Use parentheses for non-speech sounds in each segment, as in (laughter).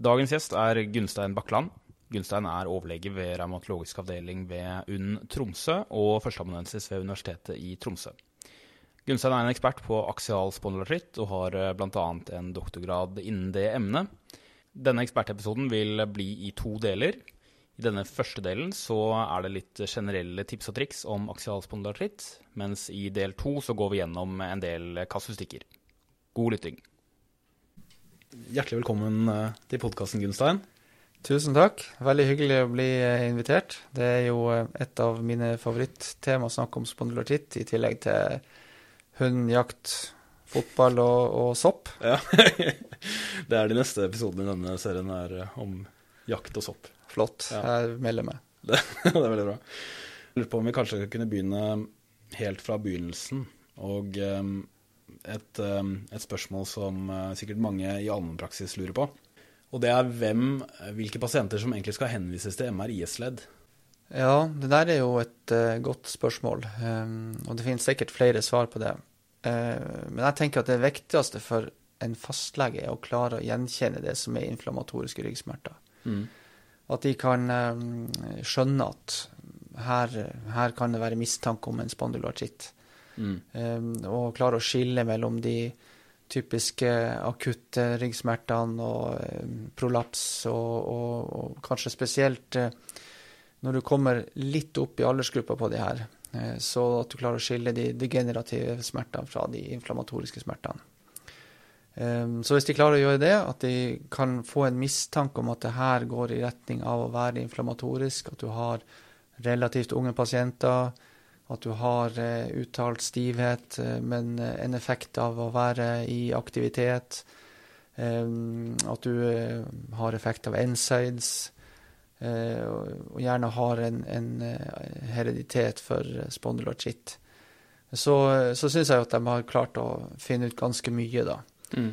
Dagens gjest er Gunstein Bakkeland. Gunstein er overlege ved revmatologisk avdeling ved UNN Tromsø og førsteamanuensis ved Universitetet i Tromsø. Gunstein er en ekspert på aksial spondylartritt og har bl.a. en doktorgrad innen det emnet. Denne ekspertepisoden vil bli i to deler. I denne første delen så er det litt generelle tips og triks om aksial spondylartritt, mens i del to så går vi gjennom en del kasustikker. God lytting. Hjertelig velkommen eh, til podkasten, Gunstein. Tusen takk. Veldig hyggelig å bli eh, invitert. Det er jo eh, et av mine favorittema å snakke om spondylartitt, i tillegg til hund, jakt, fotball og, og sopp. (laughs) Ja, Det er de neste episodene i denne serien er om jakt og sopp. Flott. Ja. Jeg melder meg. Det, (laughs) det, er veldig bra. Jeg lurer på om vi kanskje kunne begynne helt fra begynnelsen. Og um, et, um, et, spørsmål som uh, sikkert mange i allmennpraksis lurer på. Og det er hvem, hvilke pasienter som egentlig skal henvises til MR-IS-ledd. Ja, det der er jo et uh, godt spørsmål. Um, og det finnes sikkert flere svar på det. Uh, men jeg tenker at det viktigste for en fastlege er å klare å gjenkjenne det som er inflammatoriske ryggsmerter. Mm. At de kan um, skjønne at her, her, kan det være mistanke om en spondylartritt. Mm. Um, og klare å skille mellom de typiske akutte ryggsmertene og um, prolaps, og, og, og, kanskje spesielt uh, når du kommer litt opp i aldersgruppa på de her, uh, så at du klarer å skille de degenerative smertene fra de inflammatoriske smertene. Um, så hvis de klarer å gjøre det, at de kan få en mistanke om at det her går i retning av å være inflammatorisk, at du har relativt unge pasienter, at du har uh, uttalt stivhet, uh, men uh, en effekt av å være i aktivitet, at du har effekt av NSAIDs, og, gjerne har en, en hereditet for spondylartritt, så, så syns jeg at de har klart å finne ut ganske mye, da. Mm.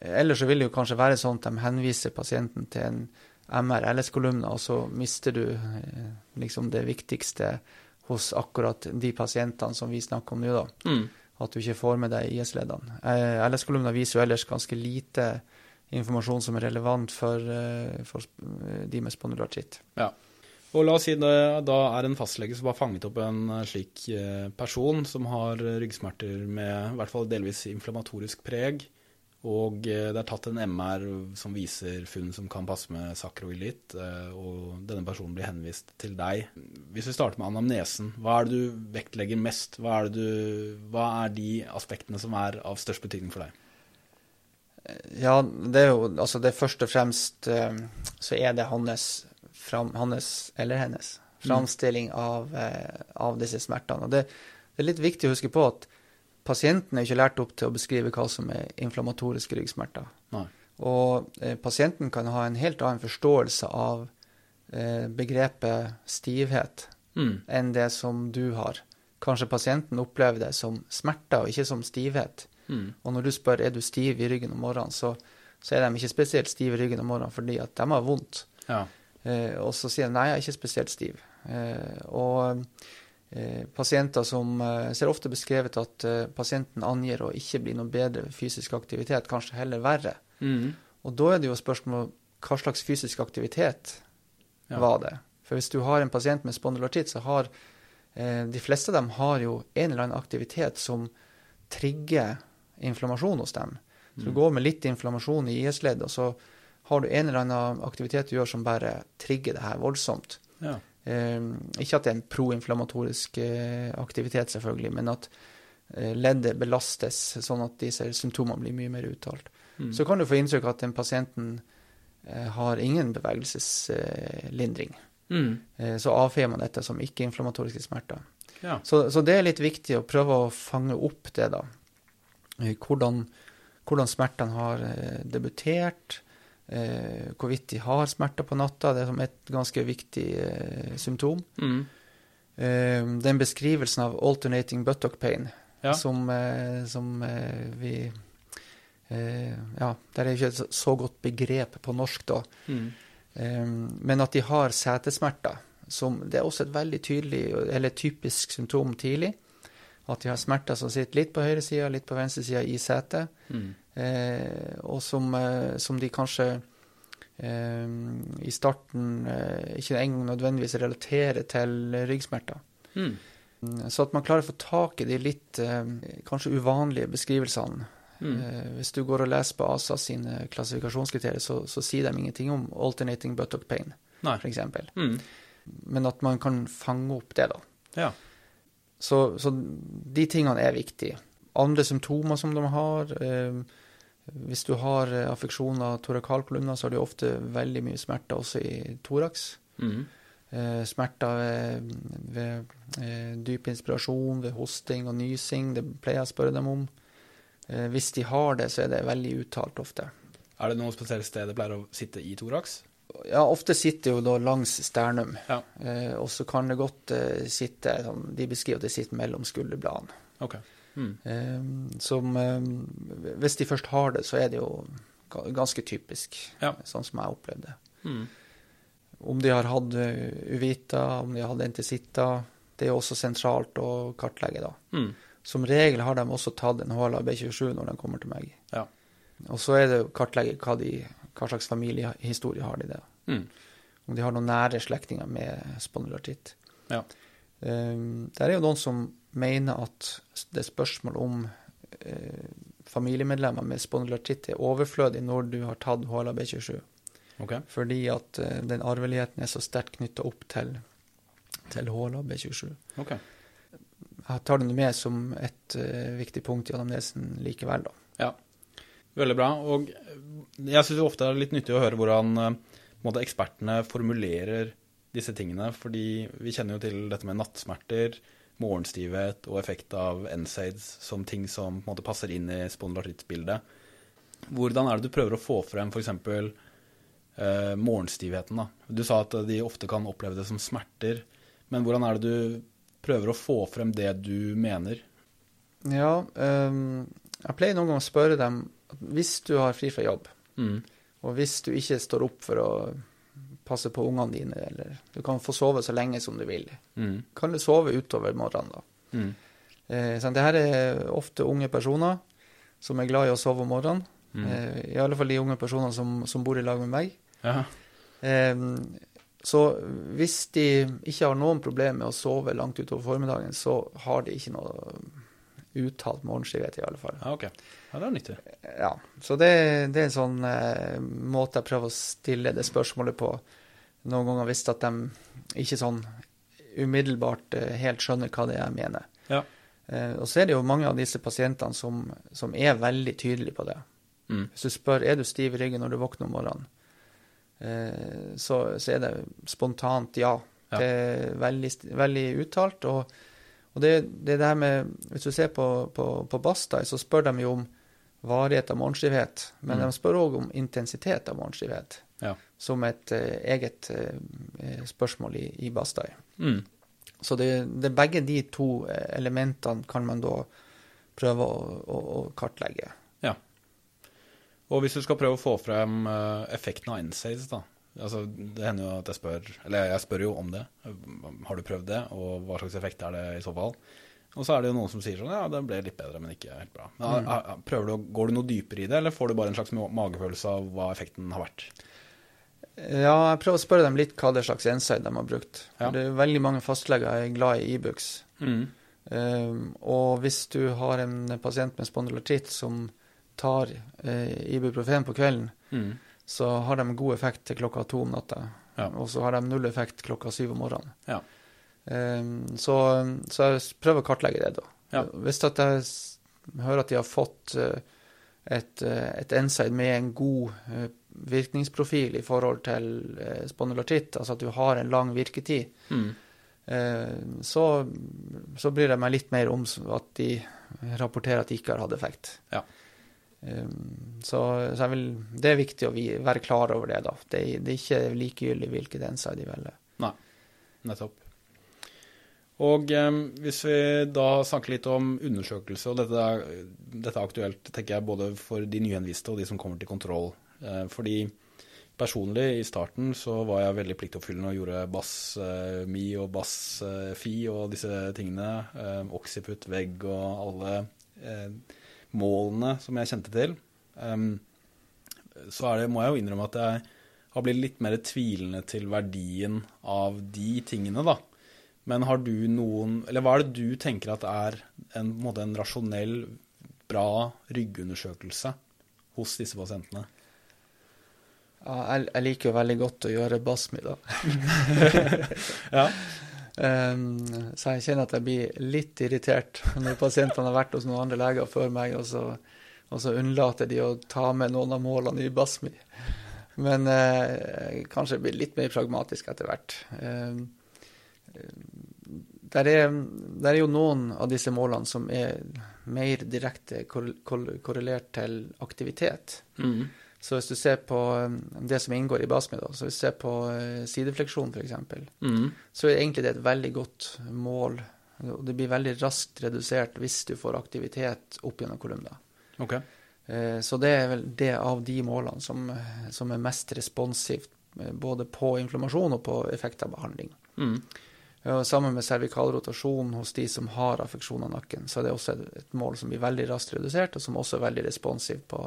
Ellers så vil det jo kanskje være sånn at de henviser pasienten til en MR-LS-kolumne, og så mister du eh, liksom det viktigste hos akkurat de pasientene som vi snakker om nå, da. Mm. At du ikke får med deg IS-leddene. Eh, LS-kolumna viser jo ellers ganske lite informasjon som er relevant for, uh, for de med spondylartritt. Ja. Og la oss si det da er en fastlege som har fanget opp en eh, slik eh, person som har ryggsmerter med i hvert fall delvis inflammatorisk preg, og eh, det er tatt en MR som viser funn som kan passe med sakroilitt, og denne personen blir henvist til deg. Hvis vi starter med anamnesen, hva er det du vektlegger mest? Hva er, du, hva er de aspektene som er av størst betydning for deg? Ja, det er jo altså det først og fremst så er det hans fram, hans eller hennes framstilling av, eh, av, disse smertene. Og det, det, er litt viktig å huske på at pasienten er ikke lært opp til å beskrive hva som er inflammatoriske ryggsmerter. Nei. Og eh, pasienten kan ha en helt annen forståelse av eh, begrepet stivhet mm. enn det som du har. Kanskje pasienten opplever det som smerter og ikke som stivhet. Mm. Og når du spør er du stiv i ryggen om morgenen, så, så er de ikke spesielt stive i ryggen om morgenen fordi at de har vondt. Ja. Eh, og så sier de nei, jeg er ikke spesielt stiv. Eh, og pasienter som ser ofte beskrevet at pasienten angir å ikke bli noe bedre fysisk aktivitet, kanskje heller verre. Mm. Og da er det jo spørsmål hva slags fysisk aktivitet ja. var det? For hvis du har en pasient med spondylartitt, så har de fleste av dem har jo en eller annen aktivitet som trigger inflammasjon hos dem. Så du mm. går med litt inflammasjon i IS-ledd, og så har du en eller annen aktivitet du gjør som bare trigger det her voldsomt. Ja. Eh, ikke at det er en proinflamatorisk eh, aktivitet, selvfølgelig, men at eh, leddet belastes sånn at disse symptomene blir mye mer uttalt. Mm. Så kan du få inntrykk av at den pasienten eh, har ingen bevegelseslindring. Mm. Eh, så avfeier man dette som ikke-inflammatoriske smerter. Ja. Så, så, det er litt viktig å prøve å fange opp det, da. Hvordan, hvordan smertene har debutert eh, hvorvidt de har smerter på natta. Det er som et ganske viktig eh, symptom. Mm. Eh, den beskrivelsen av alternating buttock pain ja. som, eh, som eh, vi eh, Ja, det er ikke et så godt begrep på norsk, da. Mm. men at de har setesmerter. Som, det er også et veldig tydelig, eller typisk symptom tidlig. At de har smerter som sitter litt på høyre side, litt på venstre side i setet. Mm. Eh, og som, eh, som, de kanskje eh, i starten ikke engang nødvendigvis relaterer til ryggsmerter. Mm. Så at man klarer å få tak i de litt kanskje uvanlige beskrivelsene. Mm. Eh, hvis du går og leser på ASA sine klassifikasjonskriterier, så, så sier de ingenting om alternating buttock pain, f.eks. Mm. Men at man kan fange opp det, da. Ja. Så, så de tingene er viktige. Andre symptomer som de har eh, Hvis du har eh, affeksjon av torakalkolumna, så har du ofte veldig mye smerter også i thorax. Mm. Eh, smerter ved, ved eh, dyp inspirasjon, ved hosting og nysing, det pleier jeg å spørre dem om. Eh, hvis de har det, så er det veldig uttalt ofte. Er det noe spesielt sted det pleier å sitte i thorax? Ja, ofte sitter jo da langs sternum, Ja. eh, og så kan det godt eh, sitte De beskriver at det sitter mellom skulderbladene. Ok. Mm. Som eh, Hvis de først har det, så er det jo ganske typisk, Ja. sånn som jeg opplevde det. Mm. Om de har hatt eh, uvita, om de har hatt entesitta, det er jo også sentralt å kartlegge, da. Mm. Som regel har de også tatt en HLA B27 når de kommer til meg. Ja. Og så er det å kartlegge hva, de, hva slags familiehistorie har de det. Mm. Om de har noen nære slektninger med spondylartitt. Ja. Um, der er jo noen som mener at det er spørsmål om eh, familiemedlemmer med spondylartritt er overflødig når du har tatt HLA B27. Okay. Fordi at eh, den arveligheten er så sterkt knytta opp til, til HLA B27. Okay. Jeg tar det med som et eh, viktig punkt i anamnesen likevel, da. Ja. Veldig bra. Og jeg syns ofte det er litt nyttig å høre hvordan eh, måte, ekspertene formulerer disse tingene. Fordi vi kjenner jo til dette med nattsmerter, morgenstivhet og effekt av NSAIDs som ting som på en måte passer inn i spondylartrittbildet. Hvordan er det du prøver å få frem f.eks. Eh, morgenstivheten? da? Du sa at de ofte kan oppleve det som smerter. Men hvordan er det du prøver å få frem det du mener? Ja, ehm, jeg pleier noen ganger å spørre dem at hvis du har fri fra jobb, Mm. og hvis du ikke står opp for å passe på ungene dine, eller du kan få sove så lenge som du vil, Mm. kan du sove utover morgenen da? Mm. Eh, så det her er ofte unge personer som er glad i å sove om morgenen. Mm. Eh, I alle fall de unge personene som, som bor i lag med meg. Ja. Eh, så hvis de ikke har noen problemer med å sove langt utover formiddagen, så har de ikke noe uttalt morgenstivhet, i alle fall. ja, ok. Ja, det er nyttig. Ja, så det, det er en sånn eh, måte jeg prøver å stille det spørsmålet på. Noen ganger visst at de ikke sånn umiddelbart eh, helt skjønner hva det er jeg mener. Ja. Eh, og så er det jo mange av disse pasientene som, som er veldig tydelige på det. Mm. Hvis du spør er du stiv i ryggen når du våkner om morgenen, eh, så, så er det spontant ja. Ja. Det er veldig, veldig uttalt. Og, og det, det der med Hvis du ser på, på, på Bastøy, så spør de jo om varighet av morgenstivhet, men Mm. de spør òg om intensitet av morgenstivhet. Ja. Som et eh, eget eh, spørsmål i, i Bastøy. Mm. Så det, det begge de to eh, elementene kan man da prøve å, å, å kartlegge. Og hvis du skal prøve å få frem eh, effekten av NSAIDs, da. Altså, det hender jo at jeg spør Eller jeg spør jo om det. Har du prøvd det, og hva slags effekt er det i så fall? Og så er det jo noen som sier sånn Ja, det ble litt bedre, men ikke helt bra. Men, Mm. ah, ah, prøver du, Går du noe dypere i det, eller får du bare en slags magefølelse av hva effekten har vært? Ja, jeg prøver å spørre dem litt hva det slags insight de har brukt. Ja. Det er veldig mange fastleger er glad i Ibux. Mm. Um, og hvis du har en pasient med spondylartritt som tar uh, Ibuprofen på kvelden, Mm. så har de god effekt til klokka to om natta. Ja. Og så har de null effekt klokka syv om morgenen. Ja. Um, så, så jeg prøver å kartlegge det, da. Hvis at jeg hører at de har fått uh, et, uh, et NSAID med en god uh, virkningsprofil i forhold til spondylartitt, spondylartritt, altså at du har en lang virketid, Mm. eh, så, så bryr jeg meg litt mer om at de rapporterer at de ikke har hatt effekt. Ja. Um, så så vil, det er viktig å være klar over det, da. Det, det er ikke likegyldig hvilket NSAID de velger. Nettopp. Og eh, hvis vi da snakker litt om undersøkelse, og dette er, dette er aktuelt tenker jeg, både for de nyhenviste og de som kommer til kontroll. Eh, fordi personlig i starten så var jeg veldig pliktoppfyllende og gjorde bass-mi og bass-fi og disse tingene. Eh, Occiput, vegg og alle eh, målene som jeg kjente til. Så det, må jeg jo innrømme at jeg har blitt litt mer tvilende til verdien av de tingene, da. Men har du noen Eller hva er det du tenker at er en, en rasjonell, bra ryggundersøkelse hos disse pasientene? Ja, jeg, jeg, liker jo veldig godt å gjøre BASMI, da. (laughs) ja. Um, så jeg kjenner at jeg blir litt irritert når pasientene har vært hos noen andre leger før meg, og så, og så unnlater de å ta med noen av målene i BASMI. Men uh, kanskje blir litt mer pragmatisk etter hvert. Um, der er, der er, jo noen av disse målene som er mer direkte korrelert til aktivitet. Mm. Så hvis du ser på um, det som inngår i BASMI, da, så hvis du ser på uh, sidefleksjon f.eks., mm. så er egentlig det et veldig godt mål. Og det blir veldig raskt redusert hvis du får aktivitet opp gjennom kolumna. Okay. Uh, så det er vel det av de målene som, som er mest responsivt både på inflammasjon og på effekt av behandling. Mm. Sammen med cervikal rotasjon hos de som har affeksjon av nakken, så er det også et mål som blir veldig raskt redusert, og som også er veldig responsivt på,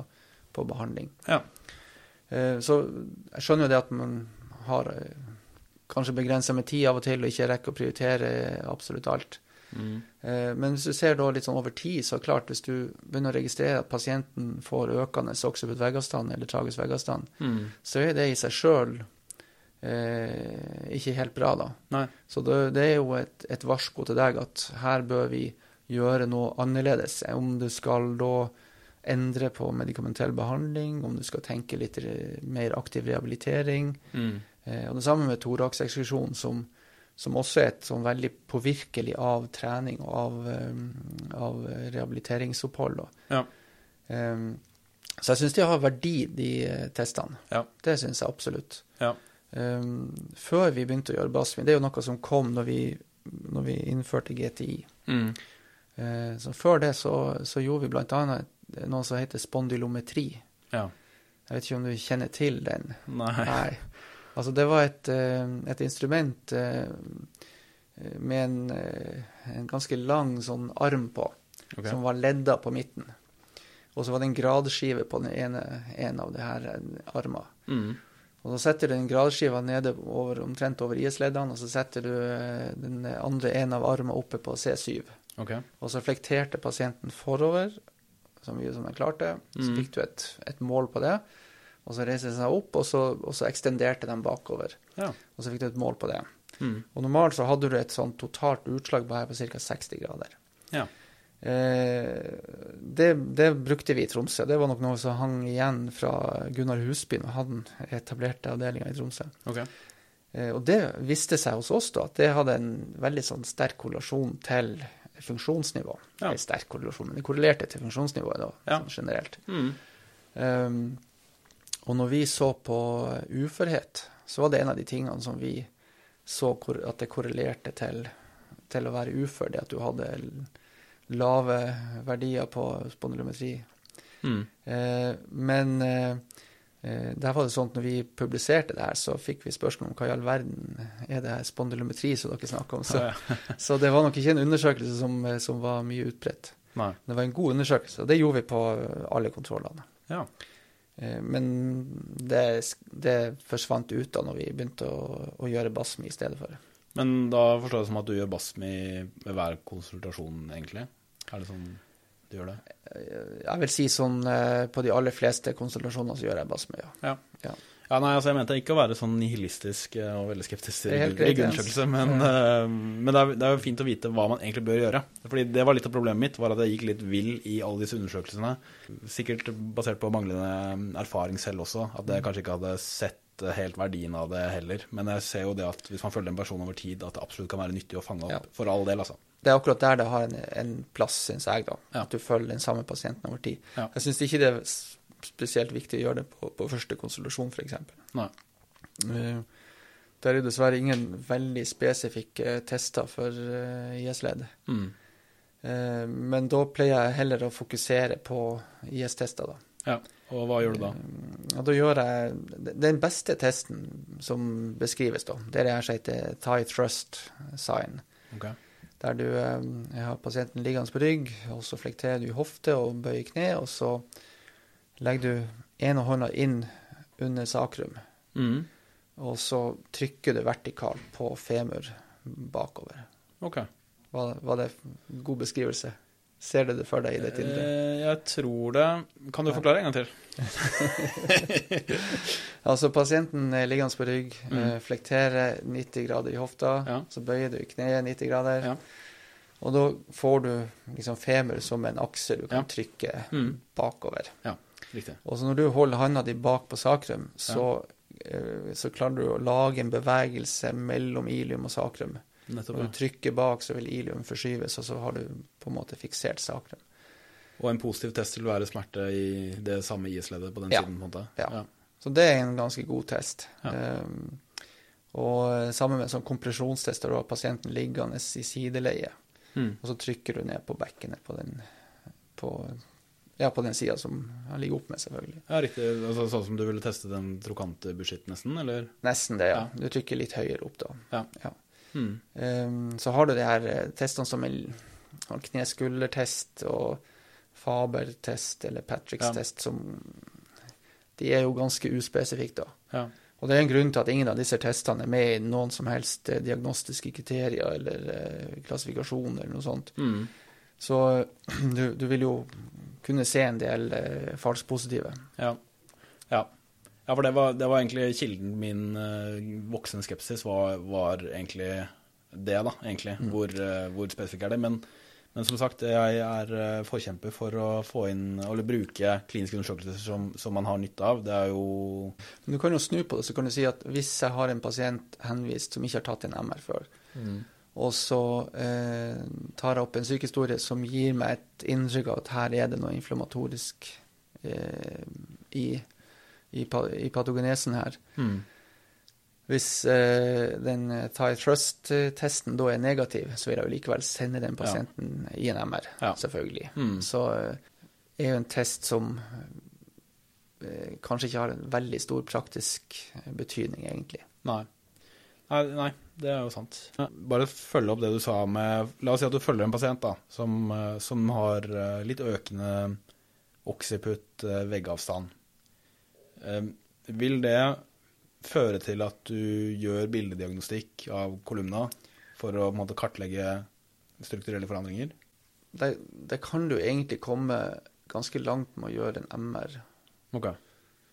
på behandling. Ja. Eh, så jeg skjønner jo det at man har eh, kanskje begrensa med tid av og til, og ikke rekker å prioritere absolutt alt. Mm. Eh, men hvis du ser da litt sånn over tid, så klart, hvis du begynner å registrere at pasienten får økende oksiput veggavstand eller tragisk veggavstand, mm. så er det i seg sjøl eh, ikke helt bra, da. Nei. Så det, det, er jo et, et varsko til deg at her bør vi gjøre noe annerledes. Om du skal da endre på medikamentell behandling, om du skal tenke litt mer aktiv rehabilitering. Mm. Eh, og det samme med toraksekskursjon, som, som også er et sånn veldig påvirkelig av trening og av, um, av rehabiliteringsopphold. Ja. Um, så jeg syns de har verdi, de testene. Ja. Det syns jeg absolutt. Ja. Um, før vi begynte å gjøre BASFIN, det er jo noe som kom når vi, når vi innførte GTI. Mm. Uh, så før det så, så gjorde vi bl.a. noe som heter spondylometri. Ja. Jeg vet ikke om du kjenner til den? Nei. Nei. Altså, det var et, et instrument uh, med en, en, ganske lang sånn arm på, okay. som var ledda på midten. Og så var det en gradskive på den ene en av de her armene. Mm. Og Så setter du den gradskiva nede over, omtrent over IS-leddene, og så setter du den andre ene av armene oppe på C7. Okay. Og så flekterte pasienten forover så mye som jeg klarte. Så mm. fikk du et, et, mål på det. Og så reiste den seg opp, og så, og så ekstenderte den bakover. Ja. Og så fikk du et mål på det. Mm. Og normalt så hadde du et sånn totalt utslag på her på ca. 60 grader. Ja. Eh, det, det, brukte vi i Tromsø. Det var nok noe som hang igjen fra Gunnar Husby når han etablerte avdelinga i Tromsø. Okay. Eh, og det viste seg hos oss da, at det hadde en veldig sånn sterk korrelasjon til funksjonsnivå. Ja. En sterk korrelasjon, men det korrelerte til funksjonsnivået da, ja. sånn generelt. Mm. Um, og når vi så på uførhet, så var det en av de tingene som vi så at det korrelerte til, til å være ufør, det at du hadde lave verdier på spondylometri. Mm. Uh, men eh, der var det sånn at når vi publiserte det her, så fikk vi spørsmål om hva i all verden er det her spondylometri som dere snakker om. Så, (laughs) så, det var nok ikke en undersøkelse som, som var mye utbredt. Nei. Det var en god undersøkelse, og det gjorde vi på alle kontrollene. Ja. Eh, men det, det, forsvant ut da når vi begynte å, å gjøre BASMI i stedet for. Men da forstår jeg det som at du gjør BASMI ved hver konsultasjon, egentlig? Er det sånn du gjør det? Jeg vil si sånn på de aller fleste konsultasjoner så gjør jeg BASMI, ja. ja. ja. ja nei, altså jeg mente ikke å være sånn nihilistisk og veldig skeptisk til undersøkelse, men, uh, men det, er, det, er, jo fint å vite hva man egentlig bør gjøre. Fordi det var litt av problemet mitt, var at jeg gikk litt vill i alle disse undersøkelsene. Sikkert basert på manglende erfaring selv også, at jeg kanskje ikke hadde sett helt verdien av det heller. Men jeg ser jo det at hvis man følger en person over tid, at det absolutt kan være nyttig å fange opp. Ja. For all del, altså. Det er akkurat der det har en, en plass, syns jeg, da. Ja. At du følger den samme pasienten over tid. Ja. Jeg syns ikke det er spesielt viktig å gjøre det på, på første konsultasjon, f.eks. Uh, det er jo dessverre ingen veldig spesifikke tester for uh, IS-ledd. Mm. Uh, men da pleier jeg heller å fokusere på IS-tester, da. Ja, og hva gjør du da? Ja, da gjør jeg Den beste testen som beskrives, da, det er det her som heter Thai Trust Sign. Okay. Der du eh, har pasienten liggende på rygg, og så flekterer du hofte og bøyer kne, og så legger du ene hånda inn under sakrum, Mm. og så trykker du vertikalt på femur bakover. Ok. Var, var det god beskrivelse? Ser du det for deg i det? Eh, jeg tror det Kan du forklare en gang til? (laughs) Altså, pasienten er liggende på rygg, Mm. eh, flekterer 90 grader i hofta, Ja. så bøyer du kneet 90 grader, Ja. og da får du liksom femur som en akse du kan Ja. trykke Mm. bakover. Riktig. Og så når du holder handa di bak på sakrum, så, eh, så klarer du å lage en bevegelse mellom ilium og sakrum. Nettopp. Når du trykker bak, så vil ilium forskyves, og så har du på en måte fiksert sakrum. Og en positiv test vil være smerte i det samme IS-leddet på den Ja. siden? på en måte. Ja. Så det er en ganske god test. Ja. Um, og sammen med sånn kompresjonstest, der du har pasienten liggende i sideleie, Mm. og så trykker du ned på bekkenet på den, på, ja, på den sida som han ligger opp med, selvfølgelig. Ja, riktig. Altså, sånn som du ville teste den trokante budsjett nesten, eller? Nesten det, ja. Ja. Du trykker litt høyere opp, da. Mm. Um, så har du de her eh, testene som en har kne-skulder-test og Faber-test eller Patricks test, som De er jo ganske uspesifikke, da. Ja. Og det er en grunn til at ingen av disse testene er med i noen som helst eh, diagnostiske kriterier eller eh, klassifikasjon eller noe sånt. Mm. Så (clears throat) du, du vil jo kunne se en del eh, falskt positive. Ja. ja. Ja, for det var, det var egentlig kilden min eh, voksende skepsis var, var egentlig det, da, egentlig. Mm. Hvor, eh, hvor spesifikk er det? Men, men som sagt, jeg er eh, forkjemper for å få inn, eller bruke kliniske undersøkelser som, som man har nytte av. Det er jo Men du kan jo snu på det, så kan du si at hvis jeg har en pasient henvist som ikke har tatt en MR før, og så eh, tar jeg opp en sykehistorie som gir meg et inntrykk av at her er det noe inflammatorisk eh, i, i, i patogenesen her. mm. Hvis eh, den eh, Thai Trust-testen da er negativ, så vil jeg jo likevel sende den pasienten i en MR, Ja. selvfølgelig. Mm. Så eh, er jo en test som eh, kanskje ikke har en veldig stor praktisk eh, betydning, egentlig. Nei. nei. Nei, det er jo sant. Bare følge opp det du sa med La oss si at du følger en pasient da, som, som har litt økende occiput veggavstand. Vil det føre til at du gjør bildediagnostikk av kolumna for å måte, kartlegge strukturelle forandringer? Det, det kan du egentlig komme ganske langt med å gjøre en MR. Ok.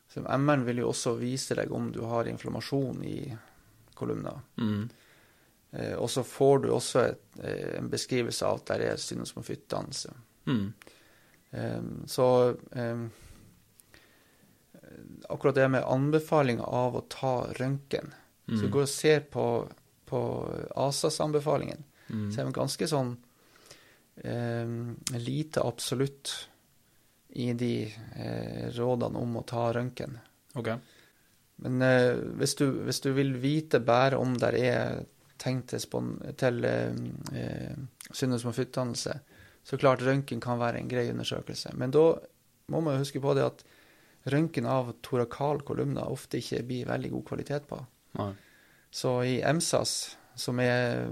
Så MR-en vil jo også vise deg om du har inflammasjon i kolumna. Mm. Eh, og så får du også et, eh, en beskrivelse av at det er synosmofyttdannelse. Mm. Eh, så um, akkurat det med anbefaling av å ta røntgen Så du Mm. går og ser på, på ASAS-anbefalingen. Mm. Så er det ganske sånn eh, lite absolutt i de eh, rådene om å ta røntgen. Ok. Men eh, hvis, du, hvis du vil vite bare om det er tegn til, til eh, eh, syndesmofyttdannelse, så klart røntgen kan være en grei undersøkelse. Men da må man jo huske på det at røntgen av torakal kolumna ofte ikke blir veldig god kvalitet på. Nei. Så i EMSAS, som er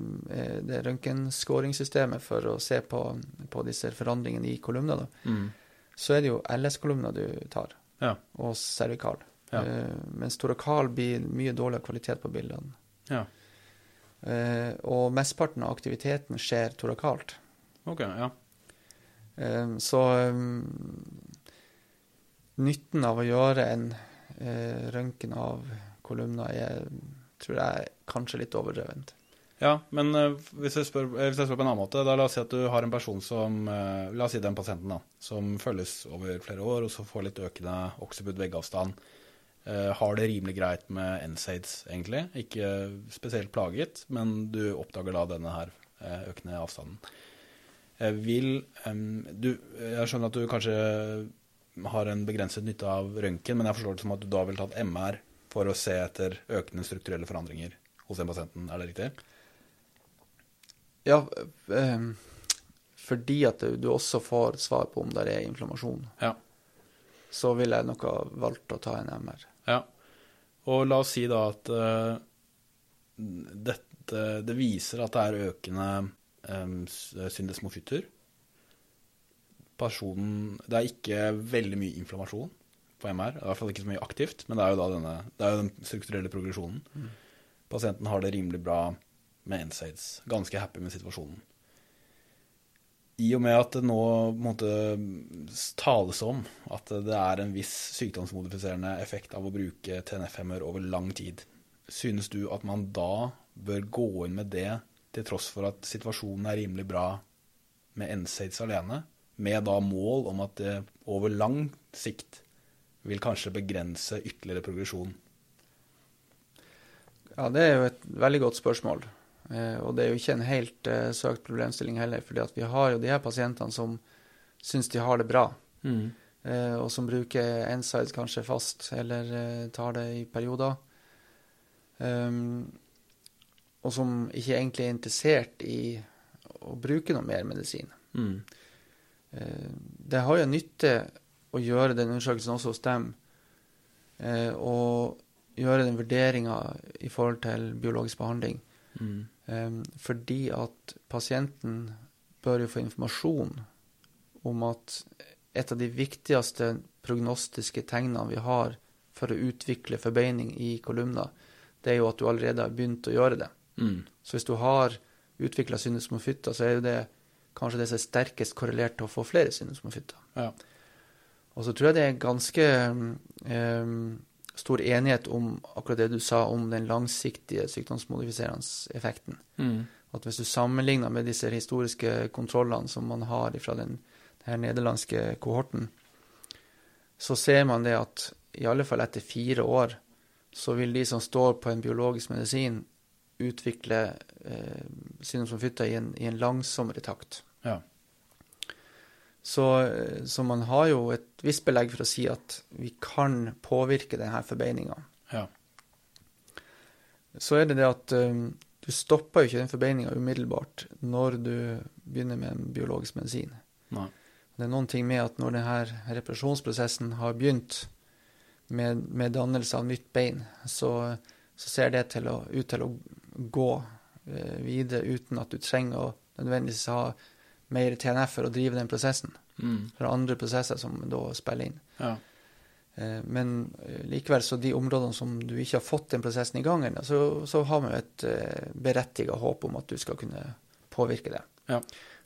det røntgenskåringssystemet for å se på, på disse forandringene i kolumna, da, Mm. så er det jo LS-kolumna du tar, Ja. og cervikal. Ja. Uh, mens torakal blir mye dårligere kvalitet på bildene. Ja. Uh, og mesteparten av aktiviteten skjer torakalt. Ok, ja. Um, så eh, nytten av å gjøre en eh, røntgen av kolumna er, tror jeg, kanskje litt overdrevent. Ja, men eh, hvis, jeg spør, eh, hvis jeg spør på en annen måte, da la oss si at du har en person som eh, La oss si den pasienten, da, som følges over flere år, og så får litt økende occiput veggavstand. eh, har det rimelig greit med NSAIDs, egentlig. Ikke spesielt plaget, men du oppdager da denne her økende avstanden. Vil du Jeg skjønner at du kanskje har en begrenset nytte av røntgen, men jeg forstår det som at du da ville tatt MR for å se etter økende strukturelle forandringer hos den pasienten. Er det riktig? Ja, eh, fordi at du, også får svar på om det er inflammasjon, Ja. så ville jeg nok ha valgt å ta en MR. Ja. Og la oss si da at eh, dette Det viser at det er økende um, syndesmofytter. Personen Det er ikke veldig mye inflammasjon på MR. I hvert fall ikke så mye aktivt, men det er jo da denne, det er jo den strukturelle progresjonen. Mm. Pasienten har det rimelig bra med NSAIDs. Ganske happy med situasjonen. I og med at det nå måtte tales om at det er en viss sykdomsmodifiserende effekt av å bruke TNF-hemmer over lang tid, synes du at man da bør gå inn med det til tross for at situasjonen er rimelig bra med NSAIDs alene, med da mål om at det over lang sikt vil kanskje begrense ytterligere progresjon? Ja, det er jo et veldig godt spørsmål. Eh, og det er jo ikke en helt eh, søkt problemstilling heller, fordi at vi har jo de her pasientene som syns de har det bra, Mm. eh, og som bruker NSIDES kanskje fast, eller eh, tar det i perioder. Um, og som ikke egentlig er interessert i å bruke noe mer medisin. Mm. Eh, det har jo nytte å gjøre den undersøkelsen også hos dem, eh, og gjøre den vurderinga i forhold til biologisk behandling. Mm. Eh, fordi at pasienten bør jo få informasjon om at et av de viktigste prognostiske tegnene vi har for å utvikle forbeining i kolumner, det er jo at du allerede har begynt å gjøre det. Mm. Så hvis du har utvikla syndesmofytter, så er jo det kanskje det som er sterkest korrelert til å få flere syndesmofytter. Ja. Og så tror jeg det er ganske eh, stor enighet om akkurat det du sa om den langsiktige sykdomsmodifiserende effekten. Mm. At hvis du sammenligner med disse historiske kontrollene som man har fra den, den nederlandske kohorten, så ser man det at i alle fall etter fire år så vil de som står på en biologisk medisin, utvikle eh, syndromsomfytter i, en- i en langsommere takt. Ja. Så, eh, så man har jo et visst belegg for å si at vi kan påvirke denne forbeininga. Ja. Så er det det at um, du stopper jo ikke den forbeininga umiddelbart når du begynner med en biologisk medisin. Nei. Det er noen ting med at når denne reparasjonsprosessen har begynt med, med dannelse av nytt bein, så, så ser det til å, ut til å gå eh, videre uten at du trenger å nødvendigvis ha mer TNF for å drive den prosessen. Mm. Er andre prosesser som da spiller inn. Ja. Eh, Men eh, likevel, så de områdene som du ikke har fått den prosessen i gang ennå, så, så har vi jo et eh, berettiget håp om at du skal kunne påvirke det. Ja.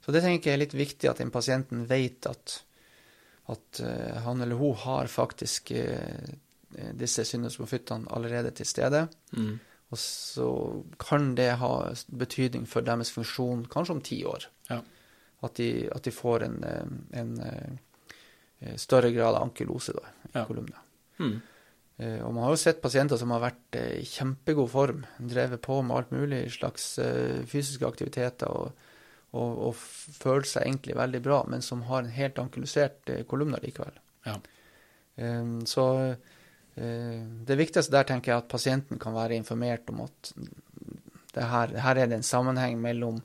Så det tenker jeg er litt viktig at den pasienten vet at, at eh, han eller hun har faktisk eh, disse syndesmofyttene allerede til stede. Mm. Og så kan det ha betydning for deres funksjon kanskje om ti år. Ja. At, de, at de får en, en, en eh, større grad av ankylose da, i Ja. kolumna. Mm. Eh, Og man har jo sett pasienter som har vært eh, i kjempegod form, drevet på med alt mulig slags eh, fysiske aktiviteter og, og, og føler seg egentlig veldig bra, men som har en helt ankylosert eh, kolumna likevel. Ja. Eh, Så eh, det viktigste der tenker jeg at pasienten kan være informert om at det her, her er det en sammenheng mellom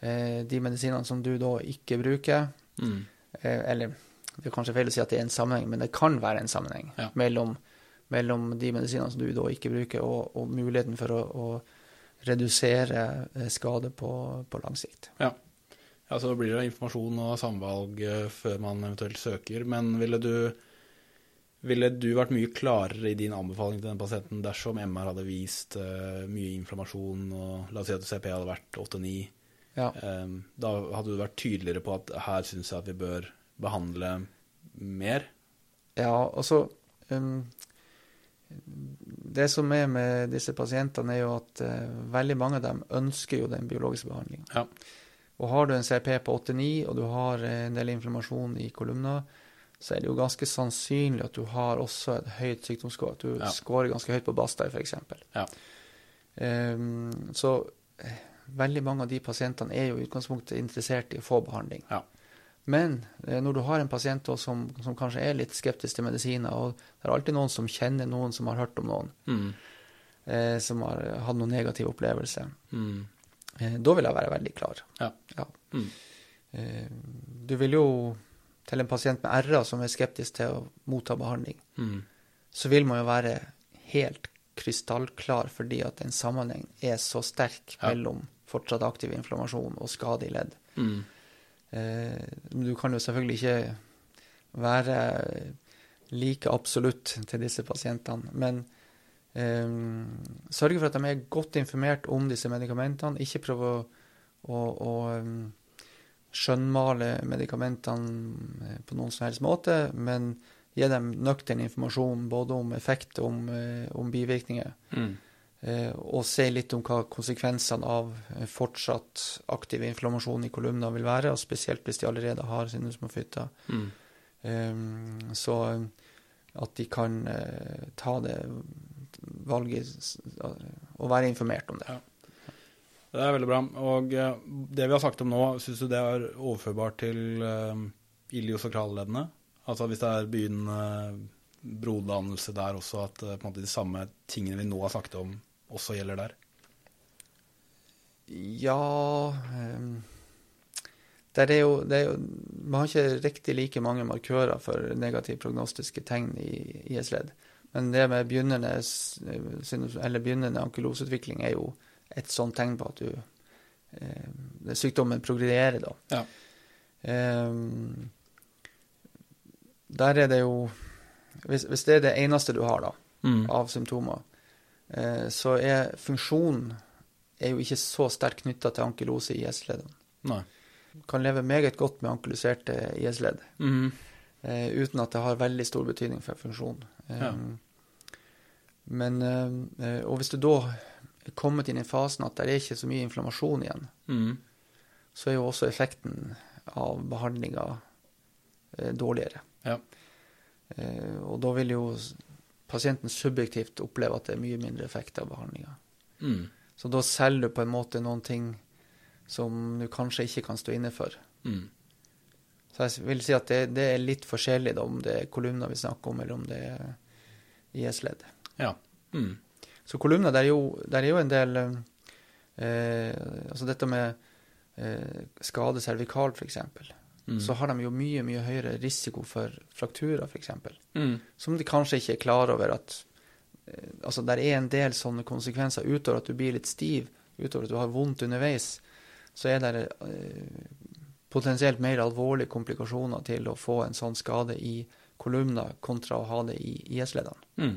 eh, de medisinene som du da ikke bruker, Mm. Eh, eller det er kanskje feil å si at det er en sammenheng, men det kan være en sammenheng Ja. mellom, mellom de medisinene som du da ikke bruker, og, og muligheten for å, å redusere eh, skade på, på lang sikt. Ja, så da blir det informasjon og samvalg eh, før man eventuelt søker. Men ville du, ville du vært mye klarere i din anbefaling til den pasienten dersom MR hadde vist uh, mye inflammasjon, og la oss si at CP hadde vært 8-9? Ja. Um, da hadde du vært tydeligere på at her syns jeg at vi bør behandle mer? Ja, altså um, Det som er med disse pasientene, er jo at uh, veldig mange av dem ønsker jo den biologiske behandlinga. Ja. Og har du en CP på 8-9, og du har eh, en del inflammasjon i kolumna, så er det jo ganske sannsynlig at du har også et høyt sykdomsskår. At du Ja. scorer ganske høyt på Bastøy, f.eks. Ja. Um, så eh, veldig mange av de pasientene er jo i utgangspunktet interessert i å få behandling. Ja. Men eh, når du har en pasient som, som kanskje er litt skeptisk til medisiner, og det er alltid noen som kjenner noen som har hørt om noen, Mm. eh, som har hatt noen negative opplevelser, Mm. eh, da vil jeg være veldig klar. Ja. Mm. Eh, du vil jo til en pasient med RA som er skeptisk til å motta behandling, Mm. så vil man jo være helt krystallklar fordi at en sammenheng er så sterk Ja. mellom fortsatt aktiv inflammasjon og skade i ledd. Mm. Eh, du kan jo selvfølgelig ikke være like absolutt til disse pasientene. Men eh, sørge for at de er godt informert om disse medikamentene. Ikke prøve å, å, å skjønnmale medikamentene på noen som helst måte, men gi dem nøktern informasjon både om effekt og om, om bivirkninger. Mm. Eh, og se litt om hva konsekvensene av eh, fortsatt aktiv inflammasjon i kolumner vil være, og spesielt hvis de allerede har sinusmofytter. Mm. Um, så at de kan uh, ta det valget og være informert om det. Ja. Det er veldig bra. Og uh, det vi har sagt om nå, syns du det er overførbart til uh, iliosakralleddene? Altså hvis det er begynnende brodannelse der også, at uh, måte, de samme tingene vi nå har snakket om, også gjelder der? Ja um, der er jo, det er jo, Man har ikke riktig like mange markører for negative prognostiske tegn i IS-ledd. Men det med begynnende, eller begynnende ankylosutvikling er jo et sånt tegn på at du, eh, sykdommen progrederer. da. Ja. Eh, der er det jo hvis, hvis, det er det eneste du har da, mm. av symptomer, Eh, så er funksjonen er jo ikke så sterkt knytta til ankylose i IS-leddene. Kan leve meget godt med ankyloserte IS-ledd, mm. uh, uten at det har veldig stor betydning for funksjonen. Ja. Men, uh, og hvis du da kommet inn i fasen at det er ikke så mye inflammasjon igjen, mm. så er jo også effekten av behandlinga dårligere. Ja. og da vil jo pasienten subjektivt oppleve at det er mye mindre effekt av behandlinga. Mm. Så da selger du på en måte noen ting som du kanskje ikke kan stå inne for. Mm. Så jeg vil si at det, det er litt forskjellig da, om det er kolumner vi snakker om, eller om det er IS-ledd. Ja. Mm. Så kolumner, det er jo, det er jo en del eh, Altså dette med eh, skade cervikal, f.eks. Mm. så har de jo mye mye høyere risiko for frakturer, f.eks. Mm. Som de kanskje ikke er klar over at eh, Altså, der er en del sånne konsekvenser utover at du blir litt stiv, utover at du har vondt underveis. Så er det eh, potensielt mer alvorlige komplikasjoner til å få en sånn skade i kolumner kontra å ha det i IS-leddene. Mm.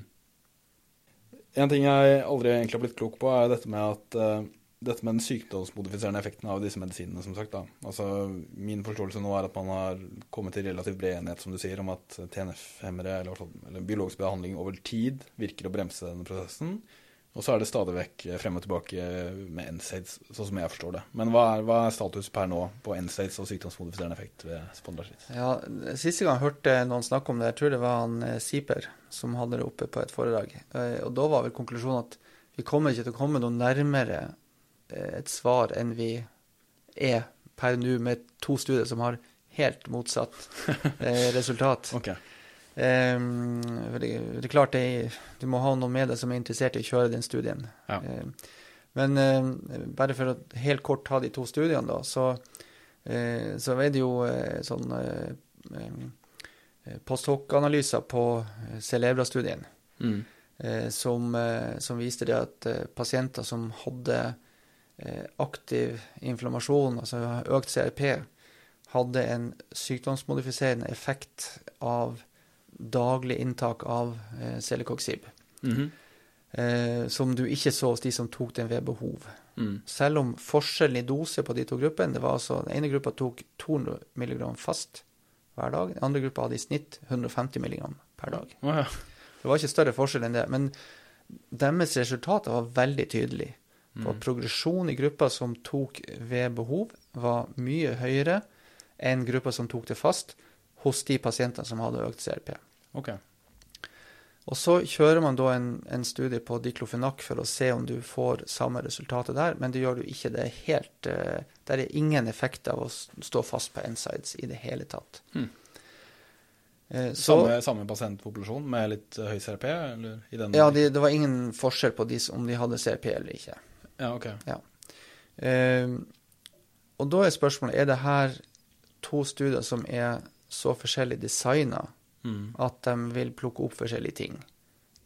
En ting jeg aldri egentlig har blitt klok på, er dette med at uh, dette med den sykdomsmodifiserende effekten av disse medisinene, som sagt. da. Altså, Min forståelse nå er at man har kommet til relativt bred enighet som du sier, om at TNF-hemmere, eller, eller biologisk behandling over tid, virker å bremse denne prosessen. Og så er det stadig vekk frem og tilbake med NSAIDs, sånn som jeg forstår det. Men hva er, hva er status per nå på NSAIDs og sykdomsmodifiserende effekt ved spondylartritt? Ja, Siste gang jeg hørte noen snakke om det, jeg tror det var han eh, Siper som hadde det oppe på et foredrag. Eh, og da var vel konklusjonen at vi kommer ikke til å komme noe nærmere Eh, et svar enn vi er per nå, med to studier som har helt motsatt (laughs) eh, resultat. okay. Um, det, det, er klart det, du må ha noen med deg som er interessert i å kjøre den studien. Ja. Um, men um, bare for å helt kort ta de to studiene, da, så, uh, så er det jo uh, sånn uh, post hoc-analyser på Celebra-studien mm. som, som, viste det at pasienter som hadde Eh, aktiv inflammasjon, altså økt CRP, hadde en sykdomsmodifiserende effekt av daglig inntak av eh, Celecoxib. Mm -hmm. eh, som du ikke så hos de som tok den ved behov. Mm. Selv om forskjellen i dose på de to gruppene det var altså, Den ene gruppa tok 200 mg fast hver dag. Den andre gruppa hadde i snitt 150 mg per dag. Oh, ja. Det var ikke større forskjell enn det. Men deres resultater var veldig tydelige på mm. progresjon i grupper som tok ved behov, var mye høyere enn grupper som tok det fast hos de pasientene som hadde økt CRP. Okay. Og så kjører man da en, en studie på diklofenak for å se om du får samme resultatet der, men det gjør du ikke. Det er helt uh, Det er ingen effekt av å stå fast på NSIDES i det hele tatt. Hmm. Uh, så, samme, samme, pasientpopulasjon med litt høy CRP? ja, de, det var ingen forskjell på de, om de hadde CRP eller ikke. Ja, ok. Ja. Uh, og da er spørsmålet er det her to studier som er så forskjellig designa mm. at de vil plukke opp forskjellige ting.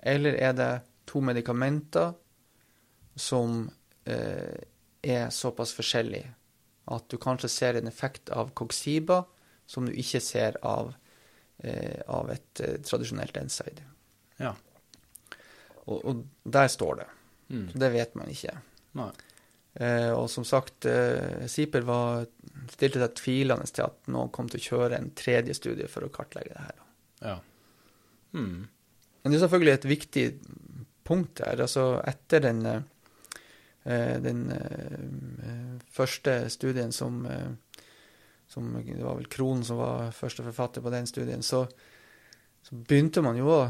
Eller er det to medikamenter som eh, er såpass forskjellige at du kanskje ser en effekt av Coxiba som du ikke ser av eh, av et eh, tradisjonelt NSIDE. Ja. Og, og der står det. Mm. Så det vet man ikke. Eh, og som sagt, eh, Siper var, stilte seg tvilende til at noen kom til å kjøre en tredje studie for å kartlegge det her. Ja. Hmm. Men det er selvfølgelig et viktig punkt her. Altså etter den, eh, den eh, første studien som, eh, som Det var vel Krohn som var første forfatter på den studien. Så, så begynte man jo å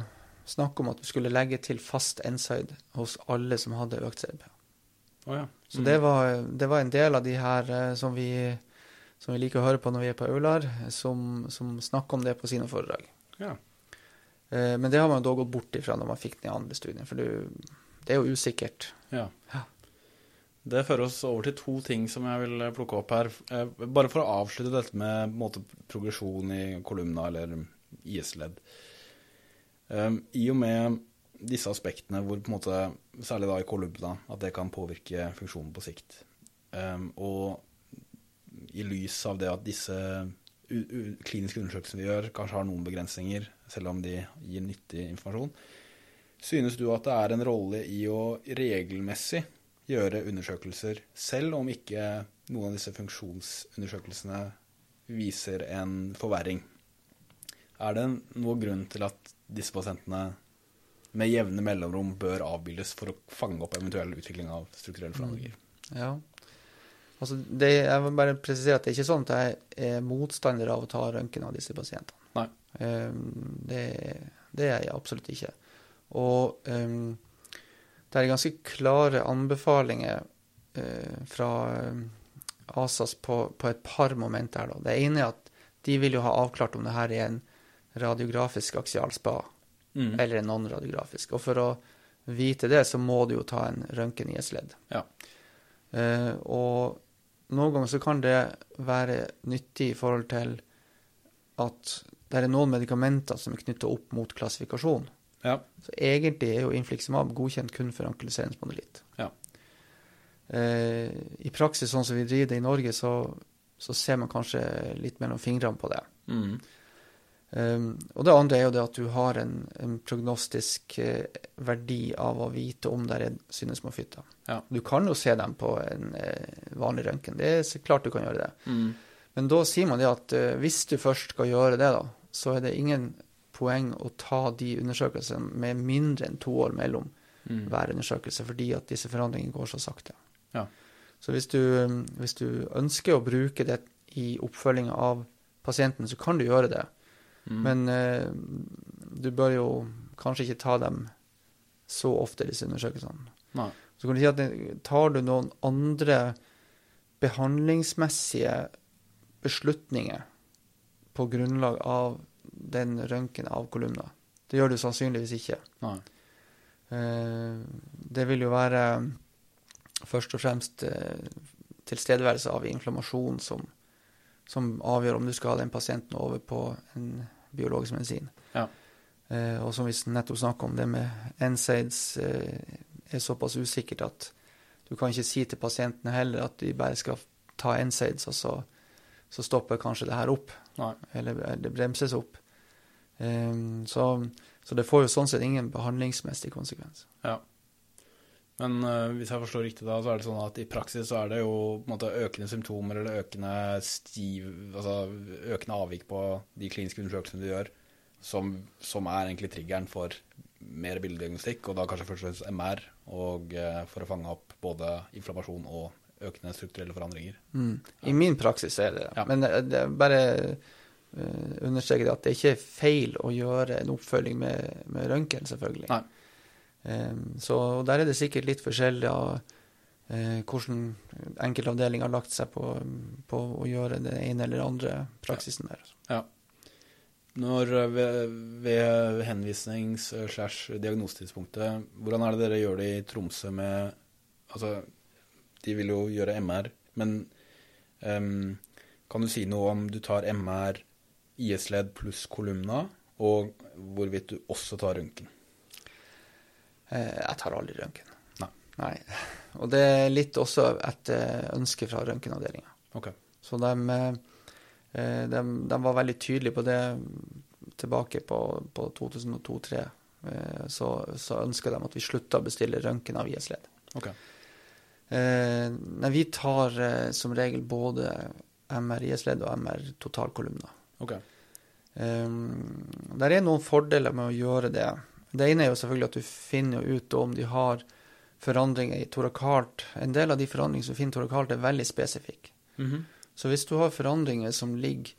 snakke om at vi skulle legge til fast NSIDE hos alle som hadde økt CB. Oh, ja. Så Mm. det, var, det var en del av de her som vi, som vi liker å høre på når vi er på Aular, som, som snakker om det på sine foredrag. Ja. Eh, Men det har man da gått bort ifra når man fikk den i andre studien, for du, det er jo usikkert. Ja. Ja. Det fører oss over til to ting som jeg vil plukke opp her. Eh, Bare for å avslutte dette med måte, progresjon i kolumna eller IS-ledd. Um, I og med disse aspektene hvor på en måte, særlig da i kolumna, at det kan påvirke funksjonen på sikt. Um, og i lys av det at disse kliniske undersøkelsene vi gjør, kanskje har noen begrensninger, selv om de gir nyttig informasjon, synes du at det er en rolle i å regelmessig gjøre undersøkelser, selv om ikke noen av disse funksjonsundersøkelsene viser en forverring? Er det noen grunn til at disse pasientene med jevne mellomrom bør avbildes for å fange opp eventuell utvikling av strukturelle forandringer? Ja. Altså, det, jeg vil bare presisere at det er ikke sånn at jeg er motstander av å ta røntgen av disse pasientene. Nei. Um, det, det er jeg absolutt ikke. Og um, det er ganske klare anbefalinger uh, fra um, ASAS på, på et par momenter. her. Da. Det ene er at de vil jo ha avklart om det her er en radiografisk aksial spa Mm. eller en non-radiografisk. Og for å vite det, så må du jo ta en røntgen i et sledd. Ja. Uh, og noen ganger så kan det være nyttig i forhold til at det er noen medikamenter som er knytta opp mot klassifikasjon. Ja. Så egentlig er jo infliximab godkjent kun for ankyliserende spondylitt. Ja. Eh, I praksis, sånn som vi driver det i Norge, så, så ser man kanskje litt mellom fingrene på det. Mm. Um, og det andre er jo det at du har en, en prognostisk uh, verdi av å vite om det er synesmofytter. Ja. Du kan jo se dem på en uh, vanlig røntgen. Det er så klart du kan gjøre det. Mm. Men da sier man det at uh, hvis du først skal gjøre det, da, så er det ingen poeng å ta de undersøkelsene med mindre enn to år mellom Mm. hver undersøkelse, fordi at disse forandringene går så sakte. Ja. Så hvis du, hvis du ønsker å bruke det i oppfølginga av pasienten, så kan du gjøre det. Mm. Men eh, du bør jo kanskje ikke ta dem så ofte, disse undersøkelsene. Nei. Så kan du si at tar du noen andre behandlingsmessige beslutninger på grunnlag av den røntgen av kolumna. Det gjør du sannsynligvis ikke. Nei. Eh, det vil jo være først og fremst eh, tilstedeværelse av inflammasjon som, som avgjør om du skal ha den pasienten over på en biologisk medisin. Ja. Eh, og som vi nettopp snakka om, det med NSAIDs eh, er såpass usikkert at du kan ikke si til pasientene heller at de bare skal ta NSAIDs, og så, så stopper kanskje det her opp, Nei. eller det bremses opp. Eh, så, så det får jo sånn sett ingen behandlingsmessig konsekvens. Ja. Men uh, hvis jeg forstår riktig da, så er det sånn at i praksis så er det jo måte økende symptomer eller økende stiv, altså økende avvik på de kliniske undersøkelsene du gjør, som, som er egentlig triggeren for mer bildediagnostikk, og da kanskje først og fremst MR, og uh, for å fange opp både inflammasjon og økende strukturelle forandringer. Mm. I min praksis er det det. Ja. Men det, det er bare uh, understreke at det ikke er feil å gjøre en oppfølging med, med røntgen, selvfølgelig. Nei. Um, så der er det sikkert litt forskjellig av eh, hvordan enkeltavdelinger har lagt seg på, på å gjøre den ene eller andre praksisen der. Ja. Når øh, ved, ved henvisnings- slash diagnosetidspunktet, hvordan er det dere gjør det i Tromsø med Altså, de vil jo gjøre MR, men um, kan du si noe om du tar MR, IS-ledd pluss kolumna, og hvorvidt du også tar røntgen? Eh, jeg tar aldri røntgen. Nei. Og det er litt også et eh, ønske fra røntgenavdelinga. Ok. Så de, eh, de, de var veldig tydelige på det tilbake på, på 2002-2003, eh, så, så ønska de at vi slutta å bestille røntgen av IS-ledd. Ok. Eh, nei, vi tar som regel både MR IS-ledd og MR totalkolumner. Ok. Um, der er noen fordeler med å gjøre det. Det ene er jo selvfølgelig at du finner ut om de har forandringer i torakalt. En del av de forandringene som finner torakalt, er veldig spesifikke. Mhm. Så hvis du har forandringer som ligger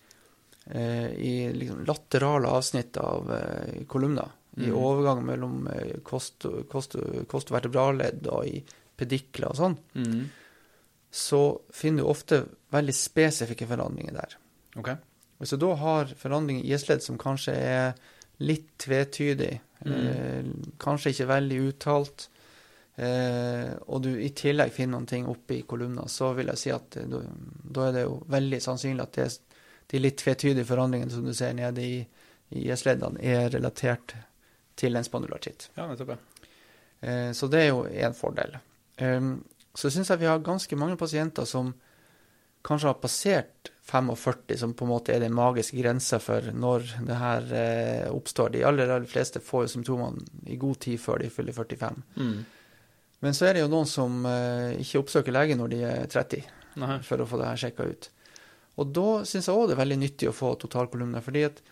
eh, i liksom, laterale avsnitt av eh, kolumner, i Mhm. overgang mellom eh, kost, kost, kostvertebralledd og i pedikler og sånn, Mhm. så finner du ofte veldig spesifikke forandringer der. Okay. Hvis du da har forandringer i IS-ledd som kanskje er litt tvetydig, eh, kanskje ikke veldig uttalt, eh, og du i tillegg finner noen ting oppe i kolumner, så vil jeg si at eh, da, da er det jo veldig sannsynlig at det, de litt tvetydige forandringene som du ser nede i, i IS-leddene, er relatert til en spondylartritt. Ja, nettopp. Eh, så det er jo en fordel. Um, så syns jeg vi har ganske mange pasienter som kanskje har passert 45, som på en måte er den magiske grensa for når det her eh, oppstår. De aller, aller fleste får jo symptomene i god tid før de fyller 45. Mm. Men så er det jo noen som eh, ikke oppsøker lege når de er 30, Nei. for å få det her sjekka ut. Og da syns jeg òg det er veldig nyttig å få totalkolumner. fordi at